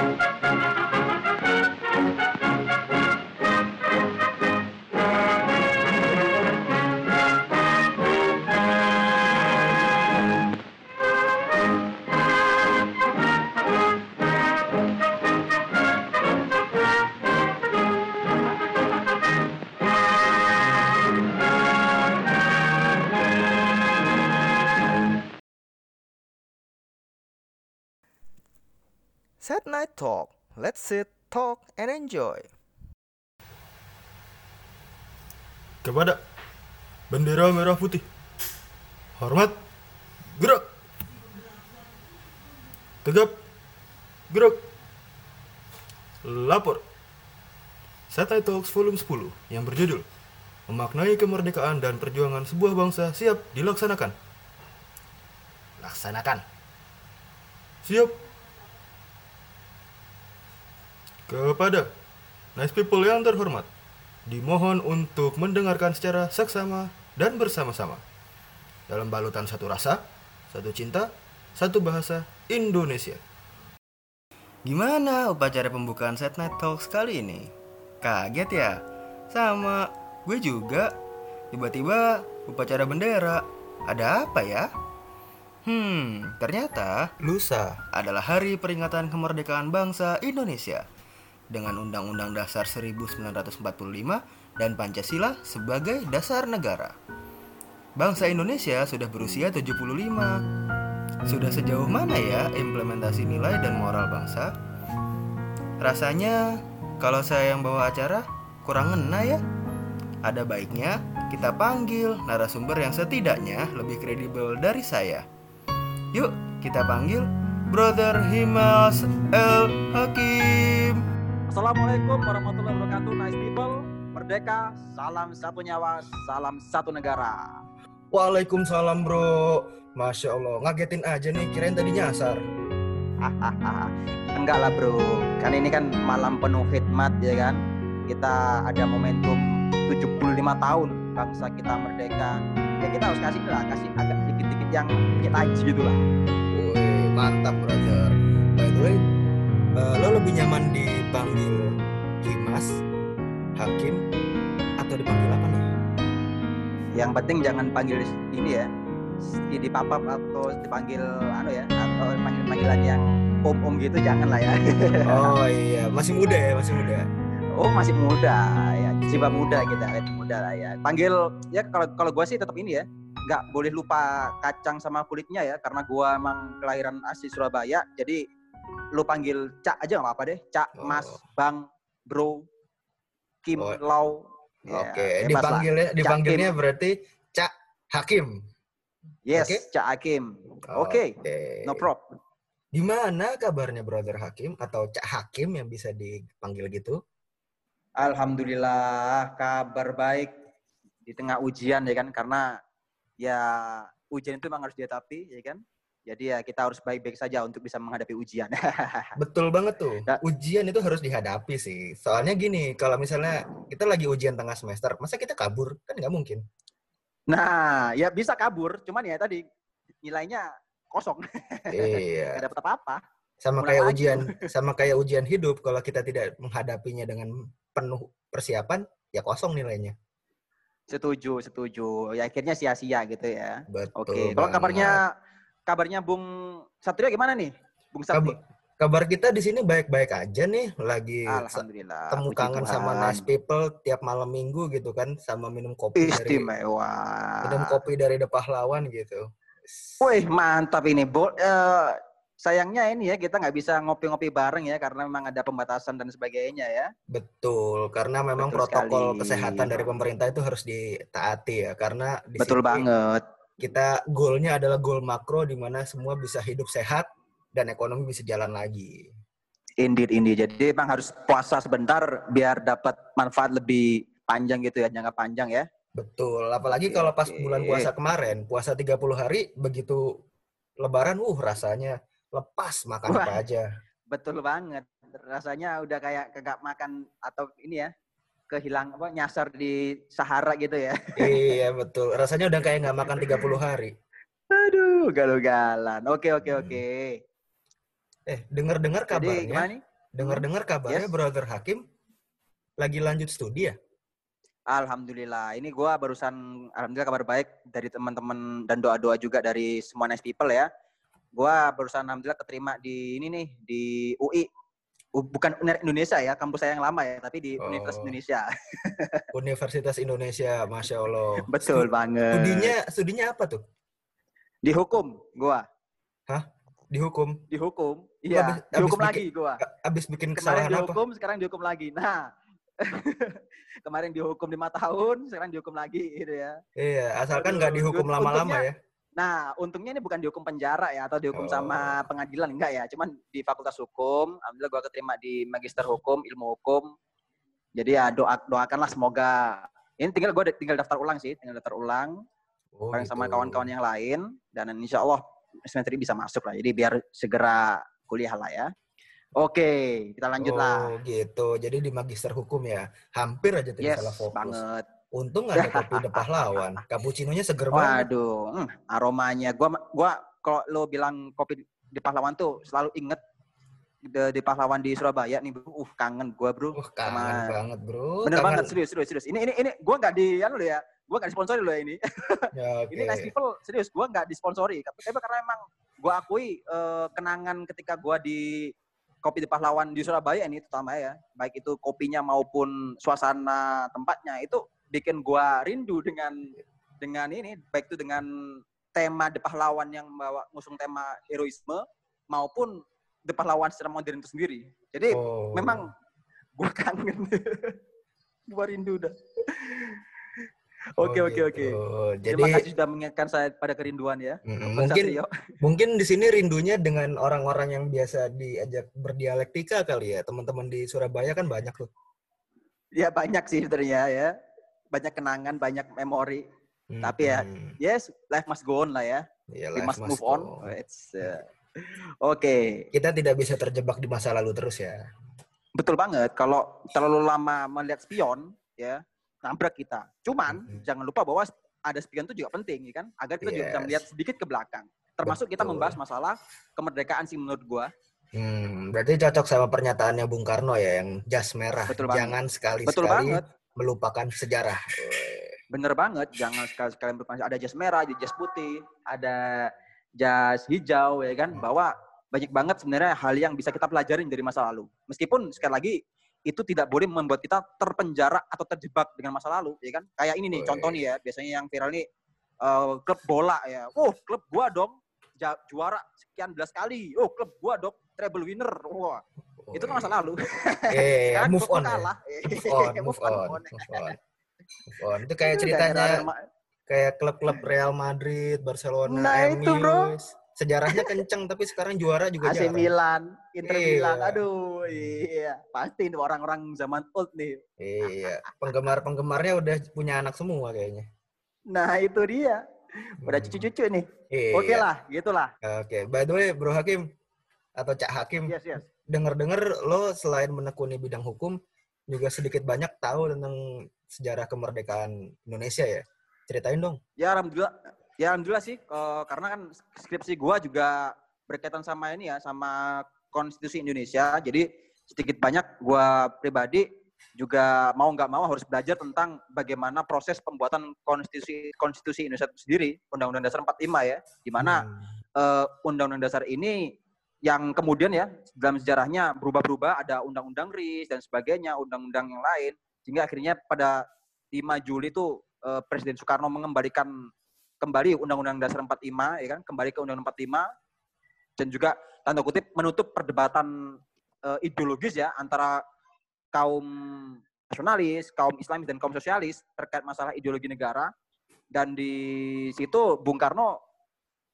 Música Set Night Talk. Let's sit, talk, and enjoy. kepada bendera merah putih. Hormat, gerak. Tegap, gerak. Lapor. Satai Talks Volume 10 yang berjudul Memaknai kemerdekaan dan perjuangan sebuah bangsa siap dilaksanakan. Laksanakan. Siap. Kepada nice people yang terhormat, dimohon untuk mendengarkan secara seksama dan bersama-sama. Dalam balutan satu rasa, satu cinta, satu bahasa Indonesia. Gimana upacara pembukaan Set Night Talks kali ini? Kaget ya? Sama, gue juga. Tiba-tiba upacara bendera. Ada apa ya? Hmm, ternyata Lusa. adalah hari peringatan kemerdekaan bangsa Indonesia dengan Undang-Undang Dasar 1945 dan Pancasila sebagai dasar negara. Bangsa Indonesia sudah berusia 75. Sudah sejauh mana ya implementasi nilai dan moral bangsa? Rasanya kalau saya yang bawa acara kurang ngena ya. Ada baiknya kita panggil narasumber yang setidaknya lebih kredibel dari saya. Yuk, kita panggil Brother Himas El Hakim. Assalamualaikum warahmatullahi wabarakatuh, nice people. Merdeka, salam satu nyawa, salam satu negara. Waalaikumsalam bro. Masya Allah, ngagetin aja nih, kirain tadi nyasar. Hahaha. Enggak lah bro, kan ini kan malam penuh khidmat ya kan. Kita ada momentum 75 tahun bangsa kita merdeka. Ya kita harus kasih lah, kasih agak dikit-dikit yang kita aja gitu lah. Wih, mantap brother. By the way, eh, lo lebih nyaman dipanggil Himas, Hakim, atau dipanggil apa nih? Yang penting jangan panggil ini ya, di papap atau dipanggil anu ya, atau panggil panggilan yang om-om gitu jangan lah ya. Oh iya, masih muda ya, masih muda. Oh masih muda ya, jiwa muda kita, awet muda lah ya. Panggil ya kalau kalau gua sih tetap ini ya, nggak boleh lupa kacang sama kulitnya ya, karena gua emang kelahiran asli Surabaya, jadi lu panggil Cak aja nggak apa-apa deh, Cak, Mas, Oh. Bang, Bro, Kim, Oh. Lau. Ya, Oke, lah. dipanggilnya Cak dipanggilnya Kim. berarti Cak Hakim. Yes, Oke. Cak Hakim. Oke, no problem. Gimana kabarnya brother Hakim atau Cak Hakim yang bisa dipanggil gitu? Alhamdulillah kabar baik di tengah ujian ya kan karena ya ujian itu memang harus dihadapi ya kan. Jadi ya kita harus baik-baik saja untuk bisa menghadapi ujian. Betul banget tuh. Ya. Ujian itu harus dihadapi sih. Soalnya gini, kalau misalnya kita lagi ujian tengah semester, masa kita kabur? Kan nggak mungkin. nah, ya bisa kabur, cuman ya tadi nilainya kosong, iya. nggak dapat apa-apa. Sama kayak ujian, sama kayak ujian hidup. Kalau kita tidak menghadapinya dengan penuh persiapan, ya kosong nilainya. Setuju, setuju. Ya akhirnya sia-sia gitu ya. Betul. Oke, kalau kabarnya kabarnya Bung Satrio gimana nih? Bung Sakti. Kabar, kabar kita di sini baik-baik aja nih, lagi Alhamdulillah. temu kangen sama nice people tiap malam minggu gitu kan, sama minum kopi dari Istimewa. minum kopi dari The Pahlawan gitu. Wih, mantap ini, Bo. Eh, sayangnya ini ya kita nggak bisa ngopi-ngopi bareng ya karena memang ada pembatasan dan sebagainya ya. Betul, karena memang Betul protokol sekali. kesehatan dari pemerintah itu harus ditaati ya, karena di Betul sini banget. Kita goalnya adalah goal makro di mana semua bisa hidup sehat dan ekonomi bisa jalan lagi. Indeed, indeed. Jadi memang harus puasa sebentar biar dapat manfaat lebih panjang gitu ya, jangka panjang ya. Betul, apalagi kalau pas bulan puasa kemarin, puasa 30 hari, begitu lebaran, uh rasanya lepas makan Wah. apa aja. Betul banget. Rasanya udah kayak kagak makan atau ini ya, kehilang apa nyasar di Sahara gitu ya. iya, betul. Rasanya udah kayak nggak makan 30 hari. Aduh, galau-galan. Oke, oke, Hmm. oke. Eh, dengar-dengar kabarnya? Dengar-dengar kabarnya Yes. brother Hakim lagi lanjut studi ya? Alhamdulillah. Ini gua barusan alhamdulillah kabar baik dari teman-teman dan doa-doa juga dari semua nice people ya. Gua barusan alhamdulillah keterima di ini nih di UI. Bukan UNER Indonesia ya, kampus saya yang lama ya, tapi di Universitas Oh. Indonesia. Universitas Indonesia, masya Allah. Betul banget. Studinya, studinya apa tuh? Di hukum gua. Dihukum. Dihukum. Abis- Iya, abis dihukum bikin- lagi gua. Abis bikin Kemarin kesalahan apa? dihukum, sekarang dihukum lagi. Nah, kemarin dihukum lima tahun, sekarang dihukum lagi gitu ya. Iya, asalkan nggak dihukum lama-lama ya. Nah, untungnya ini bukan dihukum penjara ya atau dihukum Oh. sama pengadilan enggak ya, cuman di Fakultas Hukum. Alhamdulillah gua keterima di Magister Hukum, Ilmu Hukum. Jadi ya doa doakanlah semoga ini tinggal gue tinggal daftar ulang sih, tinggal daftar ulang Oh, bareng sama gitu. kawan-kawan yang lain dan insya Allah semester ini bisa masuk lah. Jadi biar segera kuliah lah ya. Oke, kita lanjut lah. Oh gitu. Jadi di magister hukum ya. Hampir aja tadi Yes, salah fokus. banget. Untung ada kopi de pahlawan. Cappuccino-nya seger banget. Waduh, hmm, aromanya. Gua gua kalau lo bilang kopi di Pahlawan tuh selalu inget di, di Pahlawan di Surabaya nih, bro. Uh, kangen gua, bro. Wah, kangen Sama- banget, Bro. Bener Kangen. banget, serius, serius, serius. Ini ini ini gua nggak di anu lo ya. Gua nggak disponsori lo ya ini. Ya, oke. Ini nice people serius, gua nggak disponsori. Tapi karena emang gua akui eh, kenangan ketika gua di kopi di Pahlawan di Surabaya ini terutama ya, baik itu kopinya maupun suasana tempatnya itu bikin gua rindu dengan dengan ini, baik itu dengan tema di Pahlawan yang membawa ngusung tema heroisme maupun di Pahlawan secara modern itu sendiri. Jadi Oh. memang gua kangen. gua rindu dah. Oh, Oke oke oke. gitu. Jadi Terima kasih sudah mengingatkan saya pada kerinduan ya. mm, mungkin Satrio. mungkin di sini rindunya dengan orang-orang yang biasa diajak berdialektika kali ya. Teman-teman di Surabaya kan banyak tuh. ya banyak sih sebenarnya ya. Banyak kenangan, banyak memori. Tapi ya, Yes, life must go on lah ya. iya, We life must must move on. go. It's, uh, Oke, Kita tidak bisa terjebak di masa lalu terus ya. betul banget. Kalau terlalu lama melihat spion, ya nabrak kita. Cuman Mhm. jangan lupa bahwa ada spion itu juga penting, ya kan? Agar kita juga bisa Yes. melihat sedikit ke belakang. Termasuk kita Betul. membahas masalah kemerdekaan sih menurut gua. Hmm, berarti cocok sama pernyataannya Bung Karno ya yang jas merah. Betul banget. Jangan Betul sekali-sekali banget. Melupakan sejarah. Bener banget, jangan sekali-sekali berpikir ada jas merah, ada jas putih, ada jas hijau ya kan, bahwa banyak banget sebenarnya hal yang bisa kita pelajarin dari masa lalu. Meskipun sekali lagi itu tidak boleh membuat kita terpenjara atau terjebak dengan masa lalu, ya kan? Kayak ini nih, contoh nih ya, biasanya yang viral nih eh, klub bola ya. Oh, klub gua dong juara sekian belas kali. Oh, klub gua dong treble winner. Wah, itu kan masa lalu. Eh, Sekarang move on ya. kalah. Move on, move on, move on. Move on. Itu kayak Itu ceritanya kayak klub-klub Real Madrid, Barcelona, Nah, MU. itu, bro. Sejarahnya kenceng tapi sekarang juara juga AC jarang. Milan, Inter Iya. Milan, aduh, iya, pasti ini orang-orang zaman old nih. Iya, penggemar-penggemarnya udah punya anak semua kayaknya. Nah itu dia, udah Hmm. cucu-cucu nih. Iya. Oke lah, gitulah. Oke, by the way, Bro Hakim atau Cak Hakim, Yes yes. Dengar-dengar lo selain menekuni bidang hukum juga sedikit banyak tahu tentang sejarah kemerdekaan Indonesia ya. Ceritain dong. Ya alhamdulillah, ya alhamdulillah sih, eh, karena kan skripsi gua juga berkaitan sama ini ya, sama konstitusi Indonesia. Jadi sedikit banyak gua pribadi juga mau nggak mau harus belajar tentang bagaimana proses pembuatan konstitusi konstitusi Indonesia itu sendiri, Undang-Undang Dasar 45 ya, di mana Hmm. eh, undang-undang dasar ini yang kemudian ya dalam sejarahnya berubah-berubah ada undang-undang RIS dan sebagainya undang-undang yang lain sehingga akhirnya pada 5 Juli itu eh, Presiden Soekarno mengembalikan kembali undang-undang dasar 45 ya kan kembali ke undang-undang 45 dan juga tanda kutip menutup perdebatan eh, ideologis ya antara kaum nasionalis, kaum Islamis dan kaum sosialis terkait masalah ideologi negara. Dan di situ Bung Karno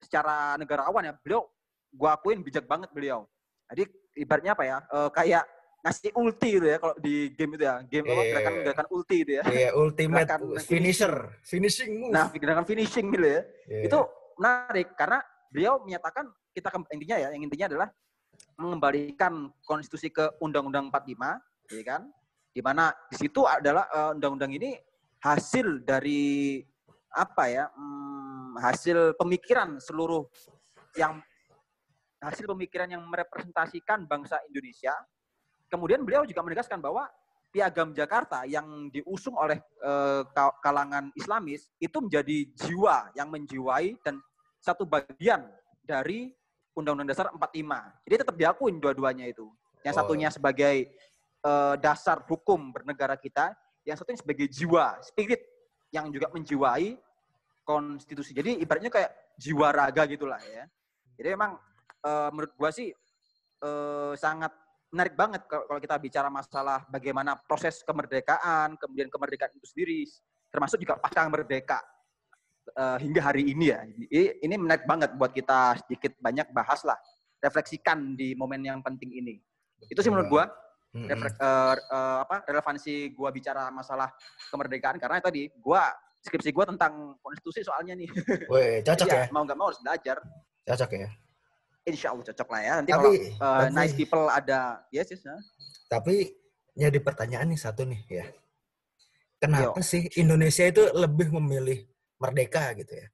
secara negarawan ya beliau gua akuin bijak banget beliau. Jadi ibaratnya apa ya? eh, kayak ngasih ulti gitu ya kalau di game itu ya. Game apa Iya. gerakan gerakan ulti itu ya. Iya, ultimate Gerakan finisher, finishing move. Nah, gerakan finishing gitu ya. Iya. Itu menarik karena beliau menyatakan kita intinya ya, yang intinya adalah mengembalikan konstitusi ke Undang-Undang 45, ya kan? Di mana di situ adalah eh, undang-undang ini hasil dari apa ya? hmm, hasil pemikiran seluruh yang hasil pemikiran yang merepresentasikan bangsa Indonesia kemudian beliau juga menegaskan bahwa piagam Jakarta yang diusung oleh eh, ka- kalangan Islamis itu menjadi jiwa yang menjiwai dan satu bagian dari Undang-Undang Dasar 45. Jadi tetap diakuin dua-duanya itu. Yang Oh. satunya sebagai eh, dasar hukum bernegara kita, yang satunya sebagai jiwa, spirit yang juga menjiwai konstitusi. Jadi ibaratnya kayak jiwa raga gitulah ya. Jadi memang eh, menurut gua sih eh, sangat menarik banget kalau kita bicara masalah bagaimana proses kemerdekaan, kemudian kemerdekaan itu sendiri, termasuk juga pasca merdeka eh, hingga hari ini ya. Ini, ini menarik banget buat kita sedikit banyak bahas lah, refleksikan di momen yang penting ini. Itu sih menurut gua reflek- eh, eh, apa relevansi gua bicara masalah kemerdekaan karena tadi gua skripsi gua tentang konstitusi soalnya nih. Weh, cocok Jadi ya? mau nggak mau harus belajar. Cocok ya. Insya Allah cocok lah ya. Nanti Tapi- kalau eh, tapi- nice people ada, yes yes. ya. Tapi jadi pertanyaan nih satu nih ya. Kenapa sih Indonesia itu lebih memilih merdeka gitu ya?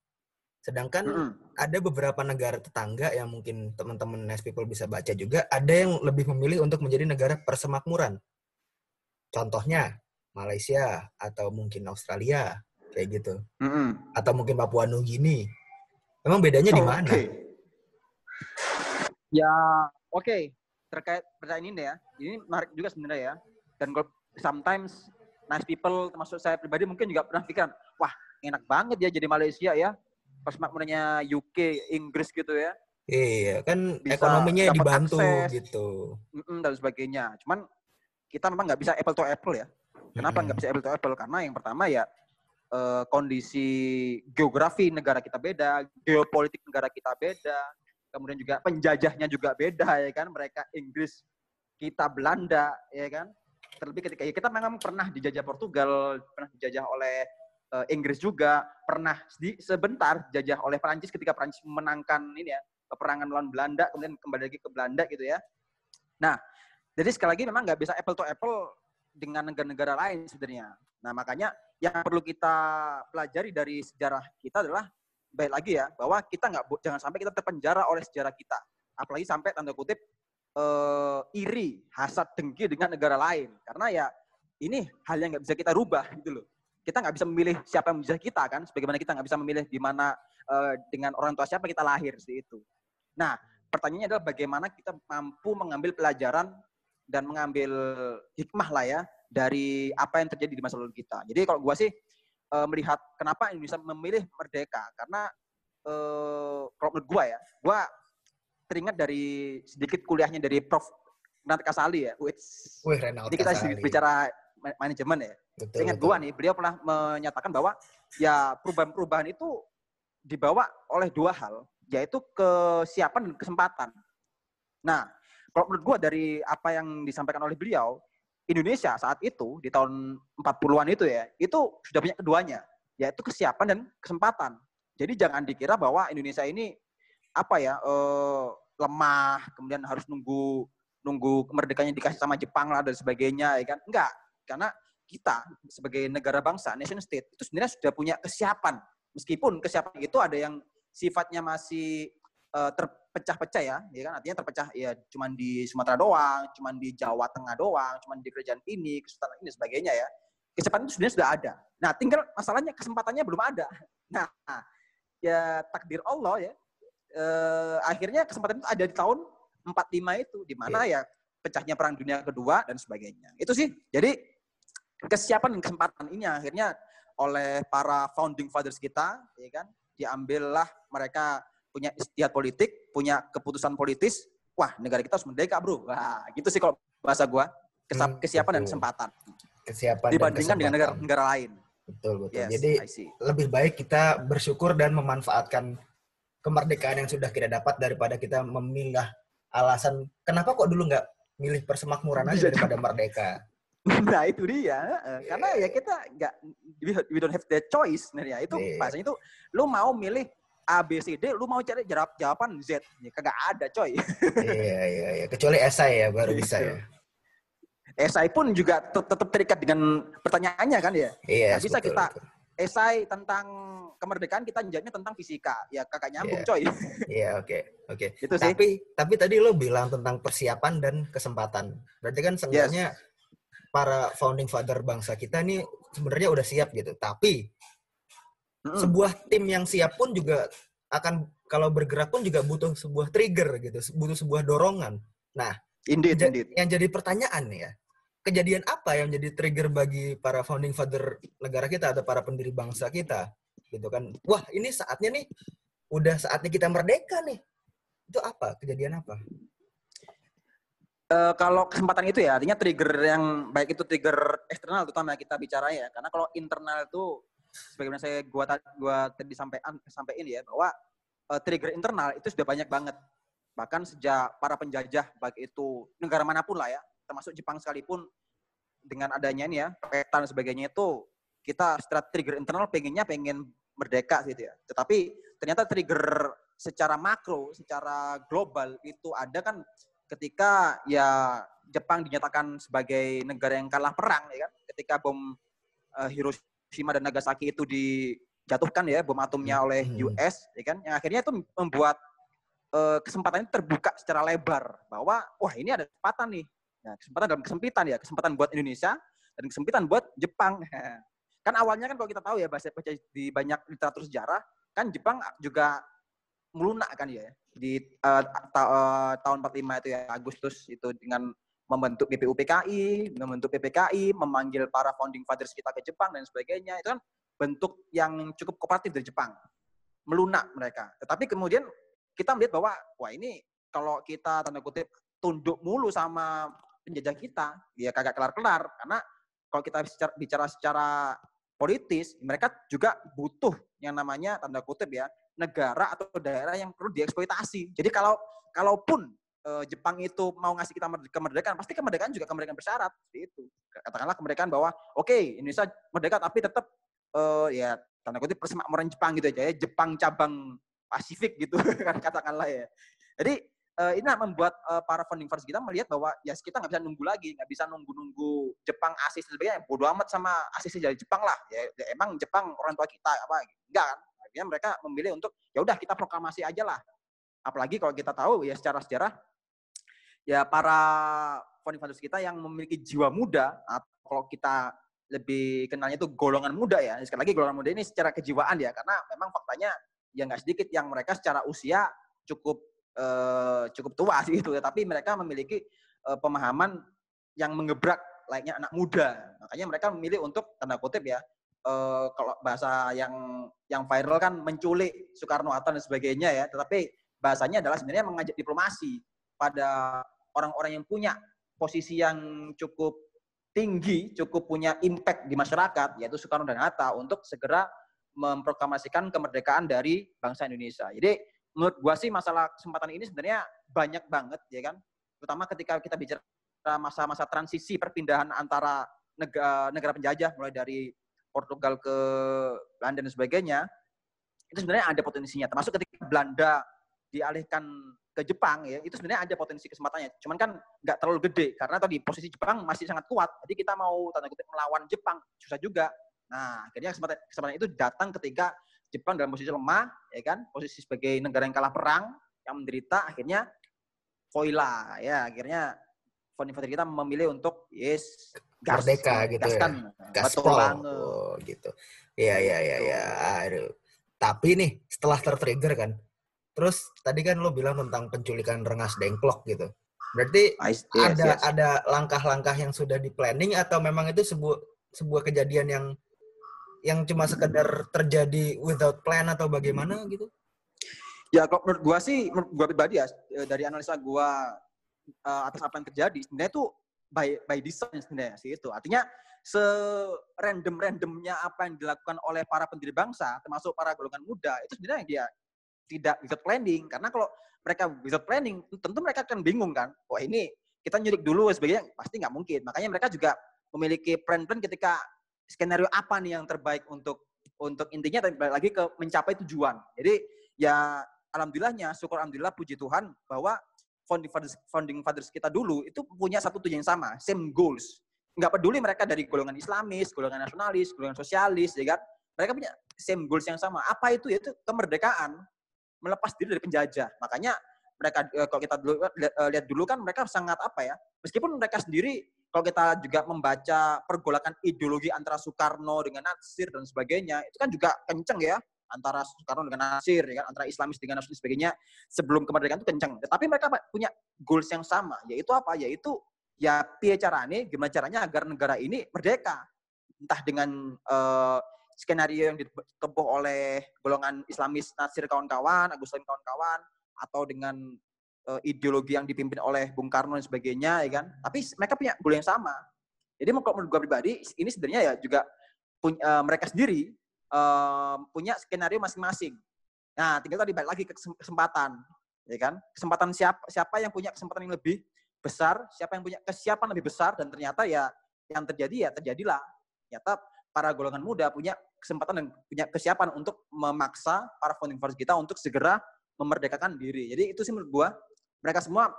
Sedangkan Mm-mm. ada beberapa negara tetangga yang mungkin teman-teman nice people bisa baca juga, ada yang lebih memilih untuk menjadi negara persemakmuran. Contohnya Malaysia atau mungkin Australia kayak gitu, Mm-mm. atau mungkin Papua Nugini. Memang bedanya di mana? Ya, oke. Terkait pertanyaan ini ya, ini menarik juga sebenarnya ya. Dan kalau sometimes nice people, termasuk saya pribadi mungkin juga pernah pikiran, wah enak banget ya jadi Malaysia ya. Pas makmurnya UK, Inggris gitu ya. Iya, kan Bisa ekonominya dibantu akses. gitu. Dan sebagainya. Cuman kita memang nggak bisa apple to apple ya. Kenapa nggak bisa apple to apple? Karena yang pertama ya eh, kondisi geografi negara kita beda, geopolitik negara kita beda, kemudian juga penjajahnya juga beda ya kan. Mereka Inggris, kita Belanda ya kan. Terlebih ketika ya kita memang pernah dijajah Portugal, pernah dijajah oleh eh, Inggris juga, pernah di, sebentar dijajah oleh Perancis ketika Perancis memenangkan ini ya peperangan melawan Belanda, kemudian kembali lagi ke Belanda gitu ya. Nah, jadi sekali lagi memang nggak bisa apple to apple dengan negara-negara lain sebenarnya. Nah makanya yang perlu kita pelajari dari sejarah kita adalah baik lagi ya bahwa kita nggak jangan sampai kita terpenjara oleh sejarah kita, apalagi sampai tanda kutip eh, iri, hasad, dengki dengan negara lain. Karena ya ini hal yang nggak bisa kita rubah gitu loh. Kita nggak bisa memilih siapa yang menjajah kita kan, sebagaimana kita nggak bisa memilih di mana eh, dengan orang tua siapa kita lahir seperti itu. Nah pertanyaannya adalah bagaimana kita mampu mengambil pelajaran dan mengambil hikmah lah ya dari apa yang terjadi di masa lalu kita. Jadi kalau gua sih eh, melihat kenapa Indonesia memilih merdeka karena eh, kalau menurut gua ya, gua teringat dari sedikit kuliahnya dari Prof. Nanti Kasali ya. Which, Wih, Renald ini kita Kasali. bicara ma- manajemen ya. Betul, Saya ingat betul. gua nih, beliau pernah menyatakan bahwa ya perubahan-perubahan itu dibawa oleh dua hal, yaitu kesiapan dan kesempatan. Nah, kalau menurut gua dari apa yang disampaikan oleh beliau, Indonesia saat itu di tahun 40-an itu ya, itu sudah punya keduanya, yaitu kesiapan dan kesempatan. Jadi jangan dikira bahwa Indonesia ini apa ya eh, lemah, kemudian harus nunggu nunggu kemerdekaannya dikasih sama Jepang lah dan sebagainya, ya kan? Enggak, karena kita sebagai negara bangsa, nation state itu sebenarnya sudah punya kesiapan. Meskipun kesiapan itu ada yang sifatnya masih eh, terpecah-pecah ya, ya kan? Artinya terpecah ya cuman di Sumatera doang, cuman di Jawa Tengah doang, cuman di kerajaan ini, kesultanan ini sebagainya ya. Kecepatan itu sebenarnya sudah ada. Nah, tinggal masalahnya kesempatannya belum ada. Nah, ya takdir Allah ya. Eh, akhirnya kesempatan itu ada di tahun 45 itu di mana ya pecahnya perang dunia kedua dan sebagainya. Itu sih. Jadi kesiapan dan kesempatan ini akhirnya oleh para founding fathers kita, ya kan, diambillah mereka punya istiadat politik, punya keputusan politis. Wah, negara kita harus merdeka, bro. Wah, gitu sih kalau bahasa gua. Kesa- Hmm, kesiapan dan betul. kesempatan Kesiapan dan dibandingkan dengan negara kesempatan. negara lain. Betul, betul. Yes, Jadi lebih baik kita bersyukur dan memanfaatkan kemerdekaan yang sudah kita dapat daripada kita memilah alasan kenapa kok dulu nggak milih persemakmuran aja daripada merdeka. Nah itu dia, eh, karena ya kita nggak we- don't have the choice sebenarnya. Itu Iya. bahasanya itu lu mau milih A B C D, lu mau cari jawab jawaban Z, ya kagak ada coy. iya, iya, iya. Kecuali esai ya baru bisa Gitu. ya. Esai pun juga tet- tetap terikat dengan pertanyaannya kan ya. Iya, Nggak bisa betul, kita betul. esai tentang kemerdekaan kita jawabnya tentang fisika. Ya kakak nyambung Iya. coy. Iya, oke. Oke. Itu sih. Tapi tapi tadi lo bilang tentang persiapan dan kesempatan. Berarti kan seenggaknya para founding father bangsa kita ini sebenarnya udah siap gitu. Tapi Mm-mm. sebuah tim yang siap pun juga akan kalau bergerak pun juga butuh sebuah trigger gitu, butuh sebuah dorongan. Indeed, Ja- indeed. Yang jadi pertanyaan nih ya, kejadian apa yang jadi trigger bagi para founding father negara kita atau para pendiri bangsa kita? Gitu kan. Wah, ini saatnya nih udah saatnya kita merdeka nih. Itu apa? Kejadian apa? Eh, kalau kesempatan itu ya artinya trigger yang baik itu trigger eksternal terutama kita bicara ya karena kalau internal itu sebagaimana saya gua gua tadi sampaikan sampaikan ya bahwa eh, trigger internal itu sudah banyak banget. Bahkan sejak para penjajah baik itu negara mana pun lah ya termasuk Jepang sekalipun dengan adanya ini ya peta dan sebagainya itu kita secara trigger internal pengennya pengen merdeka gitu ya. Tetapi ternyata trigger secara makro secara global itu ada kan ketika ya Jepang dinyatakan sebagai negara yang kalah perang ya kan ketika bom eh, Hiroshima dan Nagasaki itu dijatuhkan ya bom atomnya oleh Hmm. US ya kan? Yang akhirnya itu membuat eh, kesempatan itu terbuka secara lebar bahwa wah ini ada kesempatan nih. Nah, kesempatan dalam kesempitan ya kesempatan buat Indonesia dan kesempitan buat Jepang. Kan awalnya kan kalau kita tahu ya baca baca di banyak literatur sejarah kan Jepang juga melunak kan ya di eh, ta- eh, tahun 45 itu ya Agustus itu dengan membentuk BPUPKI, membentuk PPKI, memanggil para founding fathers kita ke Jepang dan sebagainya. Itu kan bentuk yang cukup kooperatif dari Jepang. Melunak mereka. Tetapi kemudian kita melihat bahwa wah ini kalau kita tanda kutip tunduk mulu sama penjajah kita, ya kagak kelar-kelar karena kalau kita bicara, bicara secara politis, mereka juga butuh yang namanya tanda kutip ya negara atau daerah yang perlu dieksploitasi. Jadi kalau kalaupun eh, Jepang itu mau ngasih kita merde- kemerdekaan, pasti kemerdekaan juga kemerdekaan bersyarat itu. Katakanlah kemerdekaan bahwa oke Indonesia merdeka tapi tetap eh, ya tanda kutip persemakmuran Jepang gitu aja ya, Jepang cabang Pasifik gitu kan katakanlah ya. Jadi eh, ini membuat eh, para founding fathers kita melihat bahwa ya kita nggak bisa nunggu lagi, nggak bisa nunggu-nunggu Jepang asis dan sebagainya. Bodoh amat sama asis dari Jepang lah. Ya, ya emang Jepang orang tua kita apa? Enggak kan? Akhirnya mereka memilih untuk ya udah kita proklamasi aja lah. Apalagi kalau kita tahu ya secara sejarah ya para founding kita yang memiliki jiwa muda atau kalau kita lebih kenalnya itu golongan muda ya. Sekali lagi golongan muda ini secara kejiwaan ya karena memang faktanya ya nggak sedikit yang mereka secara usia cukup eh, cukup tua sih itu ya. tapi mereka memiliki eh, pemahaman yang mengebrak layaknya anak muda. Makanya mereka memilih untuk tanda kutip ya eh, kalau bahasa yang yang viral kan menculik Soekarno Hatta dan sebagainya ya. Tetapi bahasanya adalah sebenarnya mengajak diplomasi pada orang-orang yang punya posisi yang cukup tinggi, cukup punya impact di masyarakat, yaitu Soekarno dan Hatta untuk segera memproklamasikan kemerdekaan dari bangsa Indonesia. Jadi menurut gua sih masalah kesempatan ini sebenarnya banyak banget ya kan. Terutama ketika kita bicara masa-masa transisi perpindahan antara negara, negara penjajah mulai dari Portugal ke Belanda dan sebagainya. Itu sebenarnya ada potensinya. Termasuk ketika Belanda dialihkan ke Jepang ya, itu sebenarnya ada potensi kesempatannya. Cuman kan nggak terlalu gede karena tadi posisi Jepang masih sangat kuat. Jadi kita mau tanda kutip melawan Jepang susah juga. Nah, akhirnya kesempatan, kesempatan itu datang ketika Jepang dalam posisi lemah, ya kan, posisi sebagai negara yang kalah perang, yang menderita, akhirnya foila, ya, akhirnya founding father kita memilih untuk yes gas, Merdeka gitu ya. gaskan. Betul Gaspol. Oh, gitu. Iya, iya, iya, Gitu. iya. Aduh. Tapi nih, setelah tertrigger kan, terus tadi kan lo bilang tentang penculikan Rengas Dengklok gitu. Berarti yes, ada yes. ada langkah-langkah yang sudah di planning atau memang itu sebuah sebuah kejadian yang yang cuma sekedar terjadi without plan atau bagaimana gitu? Ya kalau menurut gua sih, menurut gua pribadi ya eh, dari analisa gua eh, atas apa yang terjadi, sebenarnya itu by by design sebenarnya sih itu. Artinya se random randomnya apa yang dilakukan oleh para pendiri bangsa, termasuk para golongan muda, itu sebenarnya dia tidak without planning. Karena kalau mereka without planning, tentu mereka akan bingung kan. Wah ini kita nyulik dulu sebagainya, pasti nggak mungkin. Makanya mereka juga memiliki plan-plan ketika skenario apa nih yang terbaik untuk untuk intinya balik lagi ke mencapai tujuan. Jadi ya alhamdulillahnya, syukur alhamdulillah puji Tuhan bahwa founding fathers, founding fathers kita dulu itu punya satu tujuan yang sama, same goals. Nggak peduli mereka dari golongan Islamis, golongan nasionalis, golongan sosialis, ya kan? mereka punya same goals yang sama. Apa itu? Yaitu kemerdekaan, melepas diri dari penjajah. Makanya mereka eh, kalau kita dulu, eh, lihat dulu kan mereka sangat apa ya? Meskipun mereka sendiri kalau kita juga membaca pergolakan ideologi antara Soekarno dengan Nasir dan sebagainya, itu kan juga kenceng ya antara Soekarno dengan Nasir, ya kan? antara Islamis dengan Nasir dan sebagainya sebelum kemerdekaan itu kenceng. Tetapi mereka punya goals yang sama, yaitu apa? Yaitu ya piye caranya, gimana caranya agar negara ini merdeka. Entah dengan uh, skenario yang ditempuh oleh golongan Islamis Nasir kawan-kawan, Agus Salim kawan-kawan, atau dengan uh, ideologi yang dipimpin oleh Bung Karno dan sebagainya, ya kan? Tapi mereka punya goal yang sama. Jadi kalau menurut gue pribadi, ini sebenarnya ya juga punya, uh, mereka sendiri uh, punya skenario masing-masing. Nah, tinggal tadi balik lagi ke kesempatan, ya kan? Kesempatan siapa siapa yang punya kesempatan yang lebih besar, siapa yang punya kesiapan lebih besar dan ternyata ya yang terjadi ya terjadilah. Ternyata para golongan muda punya kesempatan dan punya kesiapan untuk memaksa para founding fathers kita untuk segera memerdekakan diri. Jadi itu sih menurut gua mereka semua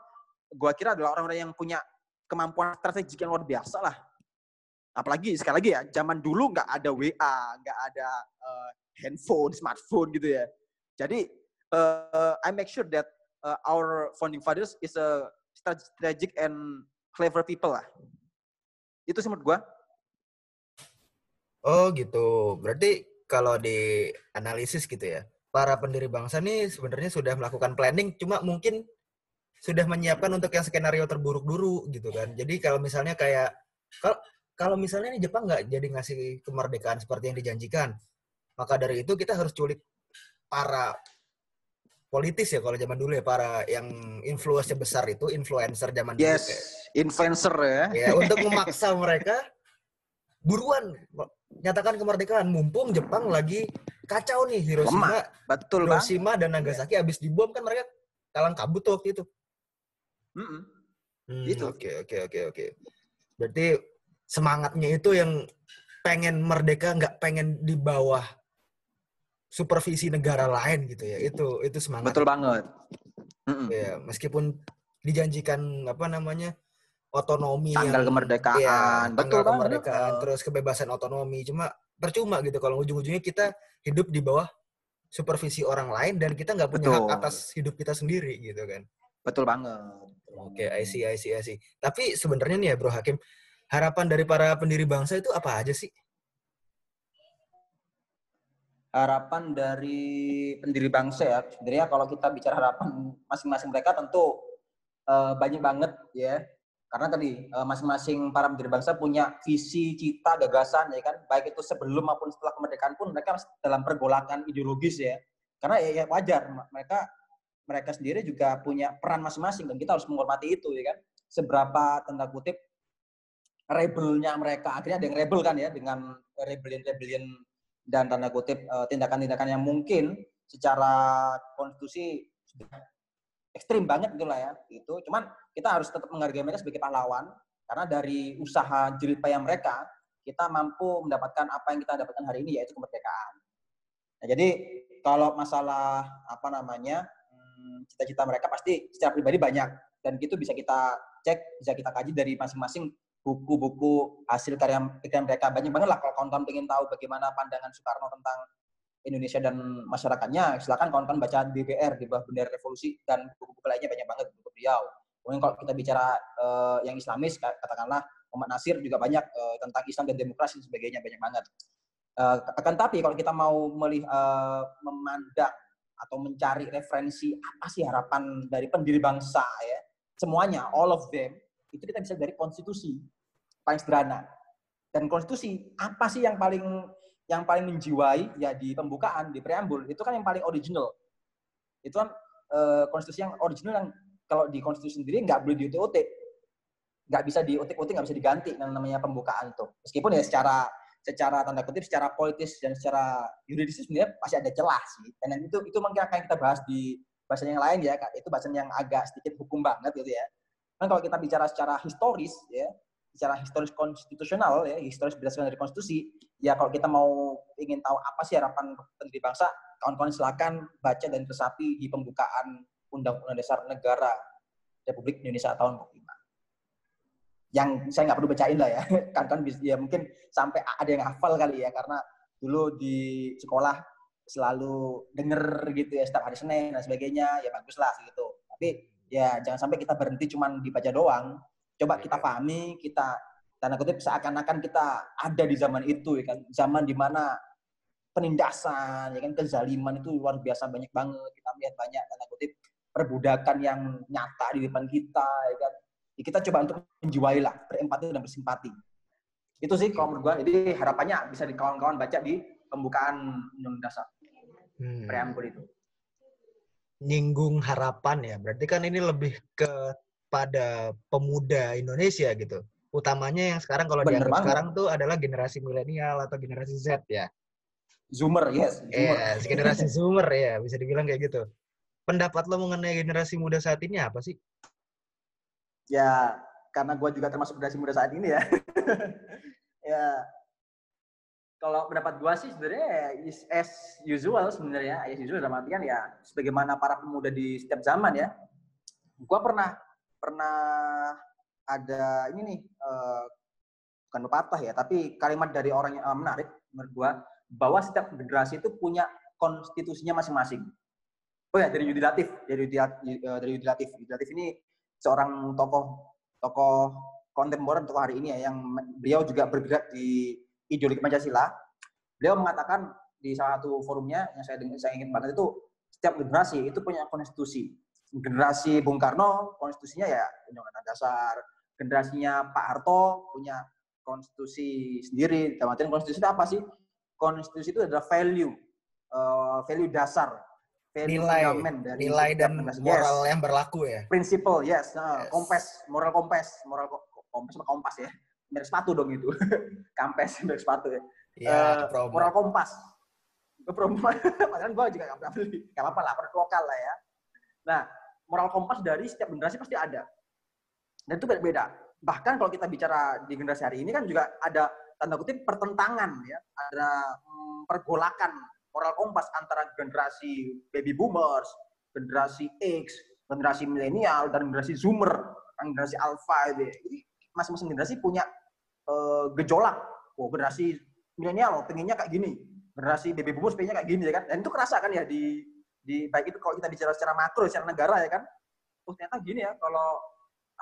gue kira adalah orang-orang yang punya kemampuan strategik yang luar biasa lah. Apalagi sekali lagi ya, zaman dulu nggak ada WA, nggak ada uh, handphone, smartphone gitu ya. Jadi uh, I make sure that uh, our founding fathers is a strategic and clever people lah. Itu sih menurut gue. Oh gitu. Berarti kalau di analisis gitu ya, para pendiri bangsa nih sebenarnya sudah melakukan planning, cuma mungkin sudah menyiapkan untuk yang skenario terburuk dulu gitu kan. Jadi kalau misalnya kayak kalau kalau misalnya nih Jepang nggak jadi ngasih kemerdekaan seperti yang dijanjikan, maka dari itu kita harus culik para politis ya kalau zaman dulu ya para yang influencer besar itu influencer zaman dulu. Yes, influencer ya. Ya untuk memaksa mereka buruan nyatakan kemerdekaan mumpung Jepang lagi kacau nih Hiroshima, Lemah. betul Hiroshima bang. dan Nagasaki habis dibom kan mereka kalang kabut waktu itu. Mm -mm. Hmm, itu. Oke oke oke oke. Berarti semangatnya itu yang pengen merdeka nggak pengen di bawah supervisi negara lain gitu ya. Itu itu semangat. Betul banget. Mm -mm. Ya, meskipun dijanjikan apa namanya otonomi tanggal yang, kemerdekaan, ya, tanggal Betul kemerdekaan, banget. terus kebebasan otonomi. Cuma percuma gitu kalau ujung-ujungnya kita hidup di bawah supervisi orang lain dan kita nggak punya Betul. hak atas hidup kita sendiri gitu kan. Betul banget. Oke, okay, I see, I see, I see. Tapi sebenarnya nih ya Bro Hakim, harapan dari para pendiri bangsa itu apa aja sih? Harapan dari pendiri bangsa ya, sebenarnya kalau kita bicara harapan masing-masing mereka tentu uh, banyak banget ya. Karena tadi uh, masing-masing para pendiri bangsa punya visi, cita, gagasan ya kan, baik itu sebelum maupun setelah kemerdekaan pun mereka dalam pergolakan ideologis ya. Karena ya, ya wajar mereka mereka sendiri juga punya peran masing-masing dan kita harus menghormati itu ya kan. Seberapa tanda kutip rebelnya mereka akhirnya ada yang rebel kan ya dengan rebellion-rebellion dan tanda kutip eh, tindakan-tindakan yang mungkin secara konstitusi ekstrim banget gitu lah ya itu cuman kita harus tetap menghargai mereka sebagai pahlawan karena dari usaha jerih payah mereka kita mampu mendapatkan apa yang kita dapatkan hari ini yaitu kemerdekaan. Nah jadi kalau masalah apa namanya Hmm, cita-cita mereka pasti secara pribadi banyak. Dan itu bisa kita cek bisa kita kaji dari masing-masing buku-buku hasil karya mereka. Banyak banget lah kalau kawan-kawan ingin tahu bagaimana pandangan Soekarno tentang Indonesia dan masyarakatnya silakan kawan-kawan baca BBR di bawah bendera revolusi dan buku-buku lainnya banyak banget buku beliau. Kemudian kalau kita bicara uh, yang Islamis katakanlah Muhammad Nasir juga banyak uh, tentang Islam dan demokrasi dan sebagainya banyak banget. Uh, akan tapi kalau kita mau melihat uh, memandang atau mencari referensi apa sih harapan dari pendiri bangsa ya semuanya all of them itu kita bisa dari konstitusi paling sederhana. Dan konstitusi apa sih yang paling yang paling menjiwai ya di pembukaan di preambul itu kan yang paling original. Itu kan e, konstitusi yang original yang kalau di konstitusi sendiri nggak boleh diutik-utik. Nggak bisa diutik-utik nggak bisa diganti yang namanya pembukaan tuh. Meskipun ya secara secara tanda kutip secara politis dan secara yuridis sebenarnya pasti ada celah sih. Dan itu itu mungkin akan kita bahas di bahasan yang lain ya itu bahasan yang agak sedikit hukum banget gitu ya. Kan kalau kita bicara secara historis ya secara historis konstitusional ya historis berdasarkan dari konstitusi ya kalau kita mau ingin tahu apa sih harapan pendiri bangsa kawan-kawan silakan baca dan resapi di pembukaan Undang-Undang Dasar Negara Republik Indonesia tahun 45 yang saya nggak perlu bacain lah ya kan kan ya mungkin sampai ada yang hafal kali ya karena dulu di sekolah selalu denger gitu ya setiap hari Senin dan sebagainya ya bagus lah gitu. Tapi ya jangan sampai kita berhenti cuman dibaca doang coba kita pahami kita tanda kutip seakan-akan kita ada di zaman itu ya kan? Zaman di mana penindasan ya kan? Kezaliman itu luar biasa banyak banget. Kita melihat banyak tanda kutip perbudakan yang nyata di depan kita ya kan? Ya, kita coba untuk menjiwai lah berempati dan bersimpati. Itu sih kalau menurut gua. Jadi harapannya bisa di kawan-kawan baca di pembukaan undang dasar. Hmm. preambul itu. Nyinggung harapan ya. Berarti kan ini lebih kepada pemuda Indonesia gitu. Utamanya yang sekarang kalau Bener dianggap banget. sekarang tuh adalah generasi milenial atau generasi Z ya. Zoomer yes Zoomer. Yes, generasi Zoomer ya, bisa dibilang kayak gitu. Pendapat lo mengenai generasi muda saat ini apa sih? ya karena gua juga termasuk generasi muda saat ini ya ya kalau pendapat gua sih sebenarnya is as usual sebenarnya as usual dalam artian ya sebagaimana para pemuda di setiap zaman ya gua pernah pernah ada ini nih eh, bukan pepatah ya tapi kalimat dari orang yang eh, menarik menurut gua bahwa setiap generasi itu punya konstitusinya masing-masing oh ya dari Yudilatif dari Yudilatif, dari Yudilatif Yudilatif ini seorang tokoh tokoh kontemporer tokoh hari ini ya yang beliau juga bergerak di ideologi Pancasila. Beliau mengatakan di salah satu forumnya yang saya saya ingin banget itu setiap generasi itu punya konstitusi. Generasi Bung Karno konstitusinya ya Undang-Undang Dasar. Generasinya Pak Harto punya konstitusi sendiri. Dalam artian konstitusi itu apa sih? Konstitusi itu adalah value, eh, value dasar, value Nilai, dari Nilai dan generasi. moral Yes yang berlaku ya. prinsipal yes, Nah, Yes. kompas moral kompas moral ko- kompas sama kompas ya merek sepatu dong itu kampes merek sepatu ya Iya, Eh, promo. moral kompas Gue promo padahal gue juga gak pernah beli gak apa-apa lah produk lokal lah ya nah moral kompas dari setiap generasi pasti ada. Dan itu beda-beda. Bahkan kalau kita bicara di generasi hari ini kan juga ada tanda kutip pertentangan ya. Ada mm, pergolakan moral kompas antara generasi baby boomers generasi X generasi milenial dan generasi zoomer generasi alpha ya. jadi masing-masing generasi punya eh, gejolak. Oh generasi milenial pengennya kayak gini. Generasi baby boomers pengennya kayak gini ya kan? Dan itu kerasa kan ya di di baik itu kalau kita bicara secara makro secara negara ya kan oh ternyata gini ya kalau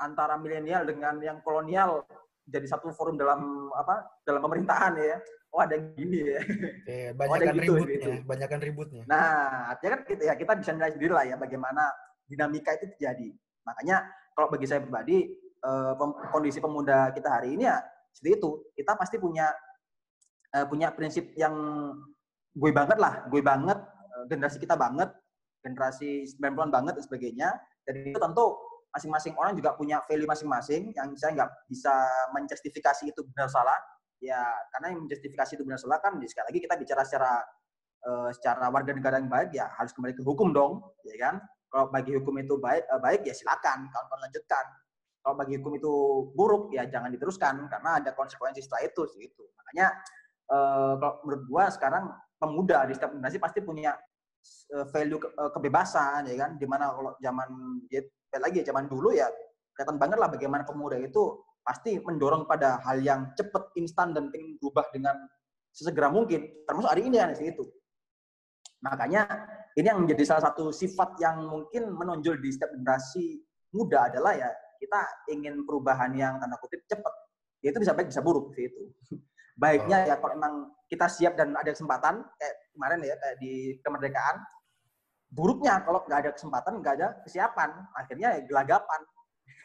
antara milenial dengan yang kolonial jadi satu forum dalam apa dalam pemerintahan ya oh ada yang gini ya ada banyakan gitu, ributnya, gitu. banyakan ributnya. Nah, artinya kan kita ya kita bisa nilai sendiri lah ya bagaimana dinamika itu terjadi. Makanya kalau bagi saya pribadi eh, pem- kondisi pemuda kita hari ini ya seperti itu. Kita pasti punya eh, punya prinsip yang gue banget lah, gue banget, generasi kita banget, generasi 90-an banget dan sebagainya. Dan itu tentu masing-masing orang juga punya value masing-masing yang saya nggak bisa menjustifikasi itu benar salah. Ya, karena yang menjustifikasi itu benar salah kan sekali lagi kita bicara secara eh, secara warga negara yang baik ya harus kembali ke hukum dong, ya kan? Kalau bagi hukum itu baik eh, baik ya silakan kawan-kawan lanjutkan. Kalau bagi hukum itu buruk ya jangan diteruskan karena ada konsekuensi setelah itu gitu. Makanya eh, kalau menurut gua sekarang pemuda di setiap generasi pasti punya eh, value ke- eh, kebebasan ya kan? Di mana kalau zaman ya, lagi ya, zaman dulu ya kelihatan banget lah bagaimana pemuda itu pasti mendorong pada hal yang cepat instan dan ingin berubah dengan sesegera mungkin termasuk hari ini sih itu makanya ini yang menjadi salah satu sifat yang mungkin menonjol di setiap generasi muda adalah ya kita ingin perubahan yang tanda kutip cepat ya itu bisa baik bisa buruk sih itu baiknya ya kalau emang kita siap dan ada kesempatan kayak kemarin ya kayak di kemerdekaan buruknya kalau nggak ada kesempatan nggak ada kesiapan akhirnya ya gelagapan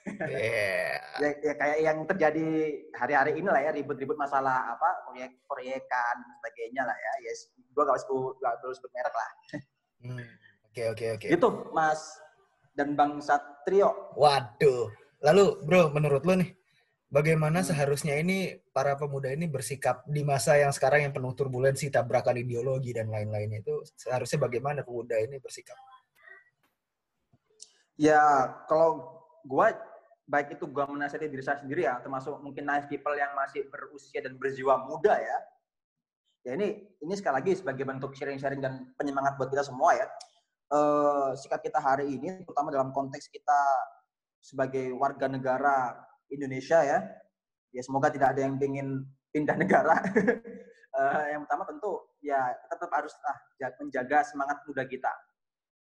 Iya. ya, ya kayak yang terjadi hari-hari ini lah ya ribut-ribut masalah apa proyek proyekan sebagainya lah ya yes gua gak sebut gak perlu sebut merek lah Hmm, Oke, oke, oke. itu mas dan bang Satrio Waduh. Lalu, bro, menurut lo nih, bagaimana Hmm. seharusnya ini para pemuda ini bersikap di masa yang sekarang yang penuh turbulensi, tabrakan ideologi dan lain-lainnya itu seharusnya bagaimana pemuda ini bersikap? ya kalau gua baik itu gua menasihati diri saya sendiri ya termasuk mungkin nice people yang masih berusia dan berjiwa muda ya ya ini ini sekali lagi sebagai bentuk sharing-sharing dan penyemangat buat kita semua ya eh, sikap kita hari ini terutama dalam konteks kita sebagai warga negara Indonesia ya ya semoga tidak ada yang ingin pindah negara Eh, yang pertama tentu ya tetap harus ah, ja- menjaga semangat muda kita.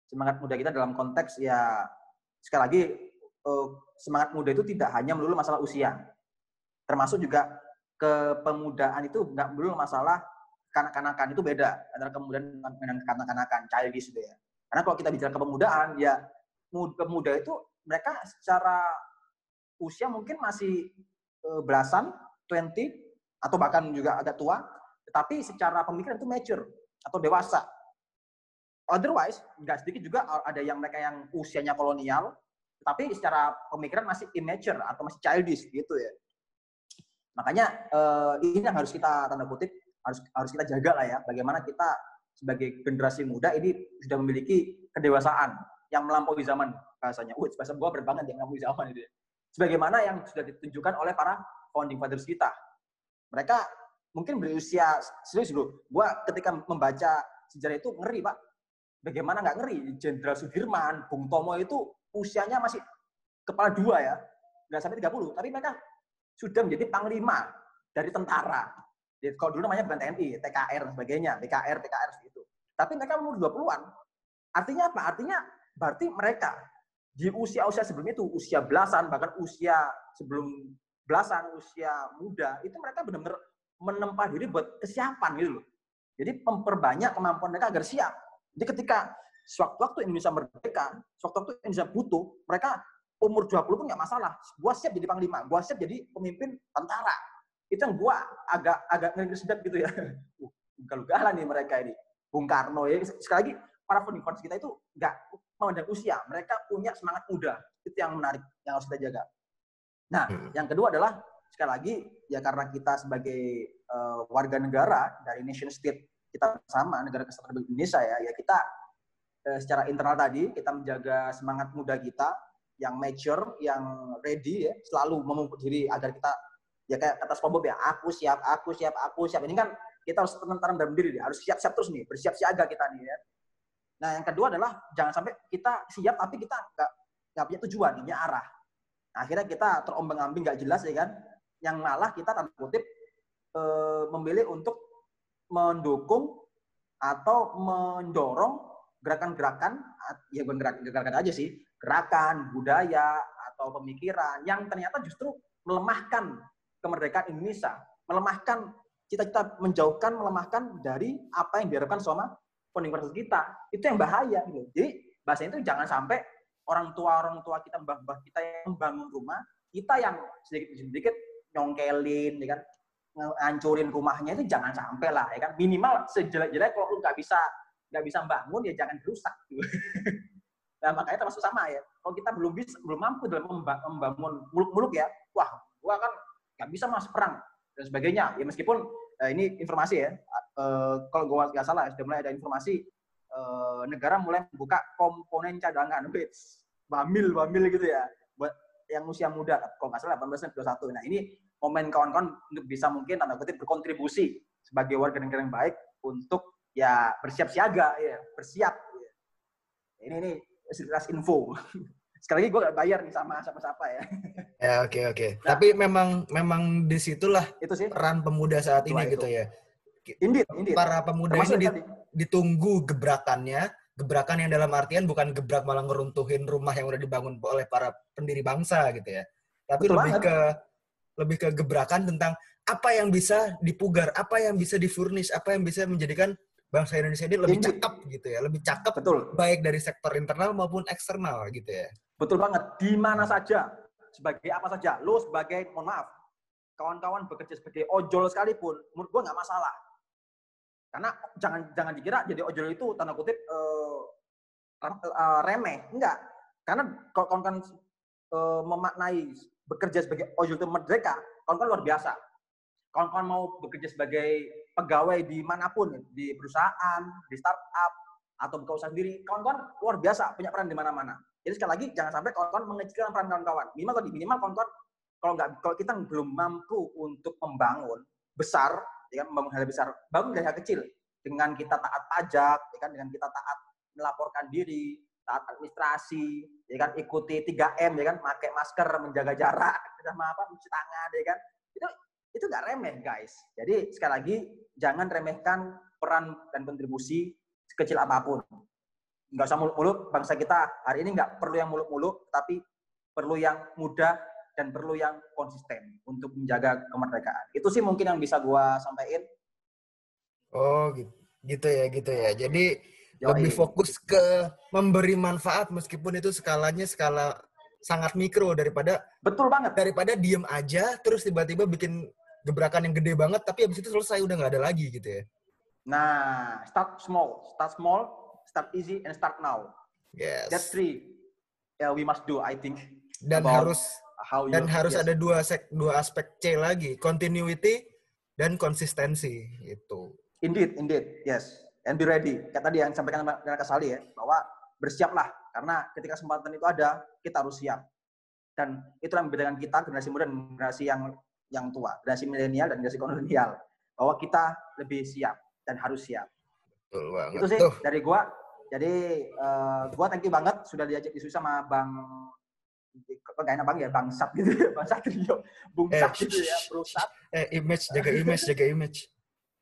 Semangat muda kita dalam konteks ya sekali lagi eh, semangat muda itu tidak hanya melulu masalah usia. Termasuk juga kepemudaan itu nggak melulu masalah kanak-kanakan itu beda antara kemudian dengan kanak-kanakan childish gitu ya. Karena kalau kita bicara kepemudaan ya mu- pemuda itu mereka secara usia mungkin masih eh, belasan, 20 atau bahkan juga agak tua, tetapi secara pemikiran itu mature atau dewasa. Otherwise, nggak sedikit juga ada yang mereka yang usianya kolonial, tapi secara pemikiran masih immature atau masih childish gitu ya. Makanya eh, ini yang harus kita tanda kutip harus harus kita jaga lah ya. Bagaimana kita sebagai generasi muda ini sudah memiliki kedewasaan yang melampaui zaman bahasanya. Wih, bahasa gua berat banget yang melampaui zaman itu. ya. Sebagaimana yang sudah ditunjukkan oleh para founding fathers kita. Mereka mungkin berusia serius dulu. Gua ketika membaca sejarah itu ngeri, Pak. Bagaimana nggak ngeri? Jenderal Sudirman, Bung Tomo itu usianya masih kepala dua ya. Nggak sampai 30. Tapi mereka sudah menjadi panglima dari tentara. Jadi, kalau dulu namanya bukan TNI, TKR dan sebagainya, BKR, TKR itu. Tapi mereka umur 20-an. Artinya apa? Artinya berarti mereka di usia-usia sebelum itu, usia belasan, bahkan usia sebelum belasan, usia muda, itu mereka benar-benar menempa diri buat kesiapan gitu loh. Jadi memperbanyak kemampuan mereka agar siap. Jadi ketika sewaktu-waktu Indonesia merdeka, sewaktu-waktu Indonesia butuh, mereka umur 20 pun nggak masalah. Gua siap jadi panglima, gua siap jadi pemimpin tentara. Itu yang gua agak agak ngeri sedap gitu ya. Uh, galau-galan nih mereka ini. Bung Karno ya. Sekali lagi, para founding kita itu nggak memandang usia. Mereka punya semangat muda. Itu yang menarik, yang harus kita jaga. Nah, Hmm. yang kedua adalah sekali lagi ya karena kita sebagai eh, warga negara dari nation state kita bersama negara kesatuan Republik Indonesia ya, ya kita eh, secara internal tadi kita menjaga semangat muda kita yang mature, yang ready ya, selalu memupuk diri agar kita ya kayak kata SpongeBob ya, aku siap, aku siap, aku siap. Ini kan kita harus tenang dalam diri, harus siap-siap terus nih, bersiap siaga kita nih ya. Nah, yang kedua adalah jangan sampai kita siap tapi kita nggak nggak punya tujuan, punya arah. Nah, akhirnya kita terombang-ambing nggak jelas ya kan, yang malah kita tanda kutip eh, memilih untuk mendukung atau mendorong gerakan-gerakan, ya bukan gerakan, gerakan aja sih, gerakan, budaya, atau pemikiran yang ternyata justru melemahkan kemerdekaan Indonesia, melemahkan cita-cita menjauhkan, melemahkan dari apa yang diharapkan sama fathers kita. Itu yang bahaya gitu. Jadi bahasanya itu jangan sampai orang tua orang tua kita, mbah-mbah kita yang membangun rumah, kita yang sedikit-sedikit nyongkelin, ya kan, ngancurin rumahnya itu jangan sampai lah, ya kan. Minimal sejelek-jelek kalau lu nggak bisa nggak bisa bangun ya jangan dirusak. Gitu. nah makanya termasuk sama ya. Kalau kita belum bisa belum mampu dalam memba- membangun muluk-muluk ya, wah gua kan nggak bisa mas perang dan sebagainya. Ya meskipun ini informasi ya, eh, kalau gua nggak salah sudah mulai ada informasi eh, negara mulai membuka komponen cadangan, Wih, bamil bamil gitu ya, buat yang usia muda, kalau nggak salah 18 dan 21. Nah ini momen kawan-kawan untuk bisa mungkin tanda kutip berkontribusi sebagai warga negara yang baik untuk ya bersiap siaga ya bersiap ya. ini ini sekilas info sekali lagi gue gak bayar nih sama siapa siapa ya Ya oke oke. Nah. Tapi memang memang di situlah itu sih peran pemuda saat ini itu. gitu ya. indit indit Para pemuda termasuk ini tadi ditunggu gebrakannya, gebrakan yang dalam artian bukan gebrak malah ngeruntuhin rumah yang udah dibangun oleh para pendiri bangsa gitu ya. Tapi Betul lebih banget. ke lebih ke gebrakan tentang apa yang bisa dipugar, apa yang bisa difurnish, apa yang bisa menjadikan bangsa Indonesia ini lebih cakep gitu ya, lebih cakep betul. baik dari sektor internal maupun eksternal gitu ya. betul banget. Di mana saja sebagai apa saja lo sebagai mohon maaf kawan-kawan bekerja sebagai ojol sekalipun menurut gue nggak masalah. Karena jangan jangan dikira jadi ojol itu tanda kutip eh, remeh. Enggak karena kalau kawan-kawan eh, memaknai bekerja sebagai ojol itu merdeka kawan-kawan luar biasa. Kawan-kawan mau bekerja sebagai pegawai di mana pun di perusahaan di startup atau buka usaha sendiri kawan-kawan luar biasa punya peran di mana-mana. Jadi sekali lagi jangan sampai kawan-kawan mengecilkan peran kawan-kawan. Minimal tadi minimal kawan-kawan kalau nggak kalau kita belum mampu untuk membangun besar ya kan membangun hal besar bangun dari hal kecil. Dengan kita taat pajak ya kan dengan kita taat melaporkan diri taat administrasi ya kan ikuti 3M ya kan pakai masker menjaga jarak sama apa mencuci tangan ya kan. Itu itu nggak remeh guys. Jadi sekali lagi jangan remehkan peran dan kontribusi sekecil apa pun. Nggak usah muluk-muluk, bangsa kita hari ini nggak perlu yang muluk-muluk, tapi perlu yang mudah dan perlu yang konsisten untuk menjaga kemerdekaan. Itu sih mungkin yang bisa gua sampaikan. Oh gitu, gitu ya, gitu ya. Jadi Yoi. lebih fokus ke memberi manfaat meskipun itu skalanya skala sangat mikro daripada Betul banget. daripada diem aja terus tiba-tiba bikin gebrakan yang gede banget tapi habis itu selesai udah nggak ada lagi gitu ya. Nah, start small, start small, start easy, and start now. Yes. That's three. Yeah, we must do, I think. dan harus How you, dan harus yes. ada dua sek, dua aspek C lagi, continuity dan konsistensi itu. Indeed, indeed, yes. And be ready. Kata tadi yang disampaikan dengan Kasali ya, bahwa bersiaplah karena ketika kesempatan itu ada, kita harus siap. Dan itu yang membedakan kita generasi muda dan generasi yang yang tua, generasi milenial dan generasi kolonial, bahwa kita lebih siap dan harus siap. Betul banget. Itu sih Tuh. dari gua. Jadi eh, gua thank you banget sudah diajak diskusi sama Bang gak enak bang ya bang Sat gitu ya bang Satrio Bung Eh, Sat gitu ya Bro Sat Eh, image, jaga image, jaga image.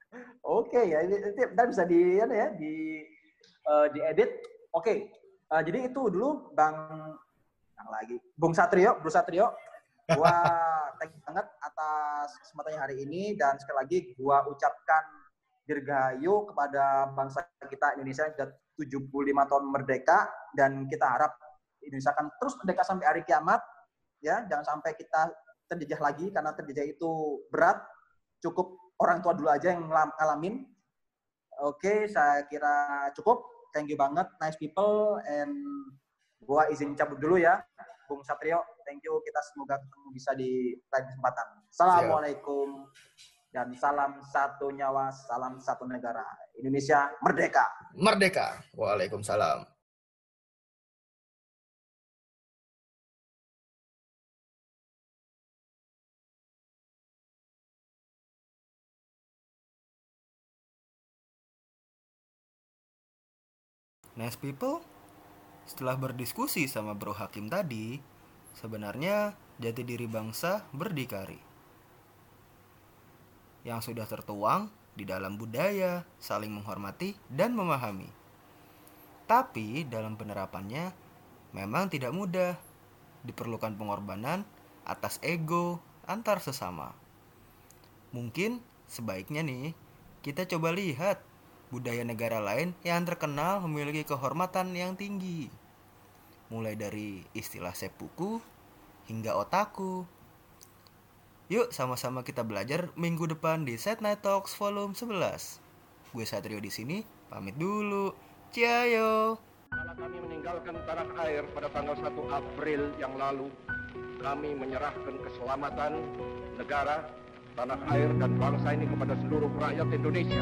Oke ya, ini nanti ntar bisa di ano ya di eh, diedit. Oke, eh, jadi itu dulu Bang yang lagi Bung Satrio, Bro Satrio. Gua thank you banget atas kesempatannya hari ini dan sekali lagi gua ucapkan dirgahayu kepada bangsa kita Indonesia yang sudah 75 tahun merdeka dan kita harap Indonesia akan terus merdeka sampai hari kiamat ya jangan sampai kita terjejah lagi karena terjejah itu berat cukup orang tua dulu aja yang ngalamin. Oke, saya kira cukup. Thank you banget, nice people. And gua izin cabut dulu ya, Bung Satrio. Thank you. Kita semoga ketemu bisa di lain kesempatan. Assalamualaikum dan salam satu nyawa, salam satu negara. Indonesia merdeka. Merdeka. Waalaikumsalam. Nice people, setelah berdiskusi sama Bro Hakim tadi, sebenarnya jati diri bangsa berdikari. Yang sudah tertuang di dalam budaya, saling menghormati dan memahami. Tapi dalam penerapannya memang tidak mudah. Diperlukan pengorbanan atas ego antar sesama. Mungkin sebaiknya nih kita coba lihat budaya negara lain yang terkenal memiliki kehormatan yang tinggi. Mulai dari istilah seppuku hingga otaku. Yuk sama-sama kita belajar minggu depan di Set Night Talks volume 11. Gue Satrio di sini, pamit dulu. Ciao. Kala kami meninggalkan tanah air pada tanggal 1 April yang lalu, kami menyerahkan keselamatan negara, tanah air, dan bangsa ini kepada seluruh rakyat Indonesia.